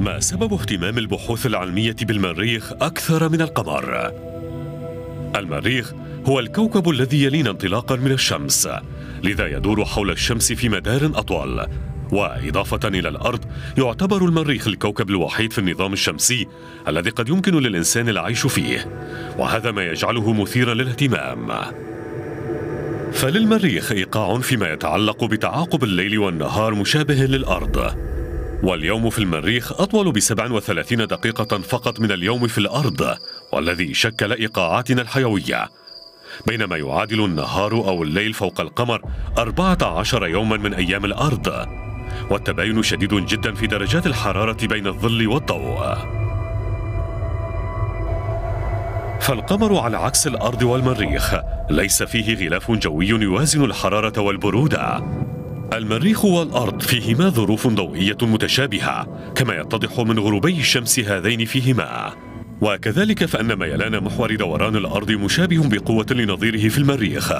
ما سبب اهتمام البحوث العلمية بالمريخ أكثر من القمر؟ المريخ هو الكوكب الذي يلينا انطلاقا من الشمس لذا يدور حول الشمس في مدار أطول. وإضافة إلى الأرض يعتبر المريخ الكوكب الوحيد في النظام الشمسي الذي قد يمكن للإنسان العيش فيه. وهذا ما يجعله مثيرا للاهتمام. فللمريخ إيقاع فيما يتعلق بتعاقب الليل والنهار مشابه للأرض. واليوم في المريخ أطول ب 37 دقيقة فقط من اليوم في الأرض والذي شكل إيقاعاتنا الحيوية. بينما يعادل النهار أو الليل فوق القمر 14 يوما من أيام الأرض. والتباين شديد جدا في درجات الحرارة بين الظل والضوء. فالقمر على عكس الأرض والمريخ ليس فيه غلاف جوي يوازن الحرارة والبرودة. المريخ والأرض فيهما ظروف ضوئية متشابهة كما يتضح من غروبي الشمس هذين فيهما. وكذلك فأن ميلان محور دوران الأرض مشابه بقوة لنظيره في المريخ.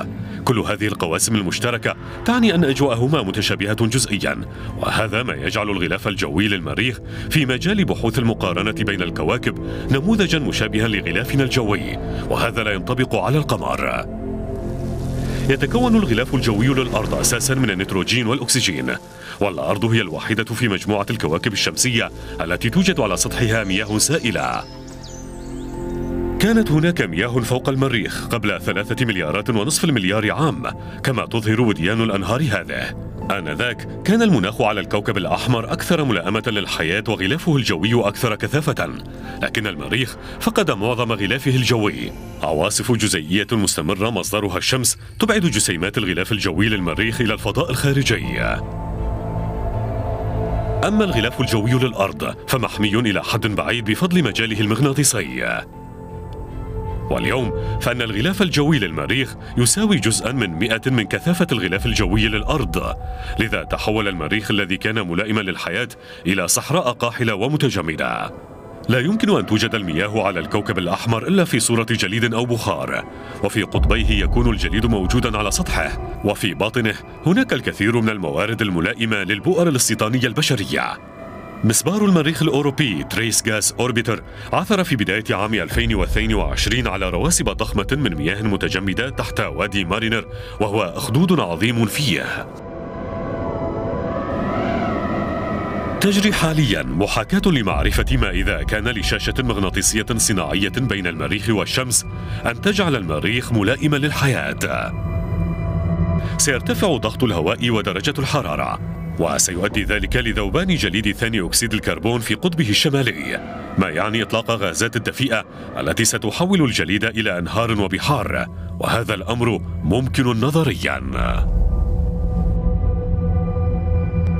كل هذه القواسم المشتركة تعني أن أجواءهما متشابهة جزئيا وهذا ما يجعل الغلاف الجوي للمريخ في مجال بحوث المقارنة بين الكواكب نموذجا مشابها لغلافنا الجوي وهذا لا ينطبق على القمر. يتكون الغلاف الجوي للأرض أساسا من النيتروجين والأكسجين والأرض هي الوحيدة في مجموعة الكواكب الشمسية التي توجد على سطحها مياه سائلة. كانت هناك مياه فوق المريخ قبل ثلاثة مليارات ونصف المليار عام كما تظهر وديان الأنهار هذه. آنذاك كان المناخ على الكوكب الأحمر أكثر ملائمة للحياة وغلافه الجوي أكثر كثافة. لكن المريخ فقد معظم غلافه الجوي. عواصف جزيئية مستمرة مصدرها الشمس تبعد جسيمات الغلاف الجوي للمريخ إلى الفضاء الخارجي. أما الغلاف الجوي للأرض فمحمي إلى حد بعيد بفضل مجاله المغناطيسي. واليوم فإن الغلاف الجوي للمريخ يساوي جزءا من مئة من كثافة الغلاف الجوي للأرض. لذا تحول المريخ الذي كان ملائما للحياة إلى صحراء قاحلة ومتجمدة. لا يمكن أن توجد المياه على الكوكب الأحمر إلا في صورة جليد أو بخار. وفي قطبيه يكون الجليد موجودا على سطحه. وفي باطنه هناك الكثير من الموارد الملائمة للبؤر الاستيطانية البشرية. مسبار المريخ الأوروبي Trace Gas Orbiter عثر في بداية عام 2022 على رواسب ضخمة من مياه متجمدة تحت وادي مارينر وهو أخدود عظيم فيه. تجري حاليا محاكاة لمعرفة ما إذا كان لشاشة مغناطيسية صناعية بين المريخ والشمس أن تجعل المريخ ملائما للحياة. سيرتفع ضغط الهواء ودرجة الحرارة. وسيؤدي ذلك لذوبان جليد ثاني أكسيد الكربون في قطبه الشمالي ما يعني إطلاق غازات الدفيئة التي ستحول الجليد إلى أنهار وبحار وهذا الأمر ممكن نظرياً.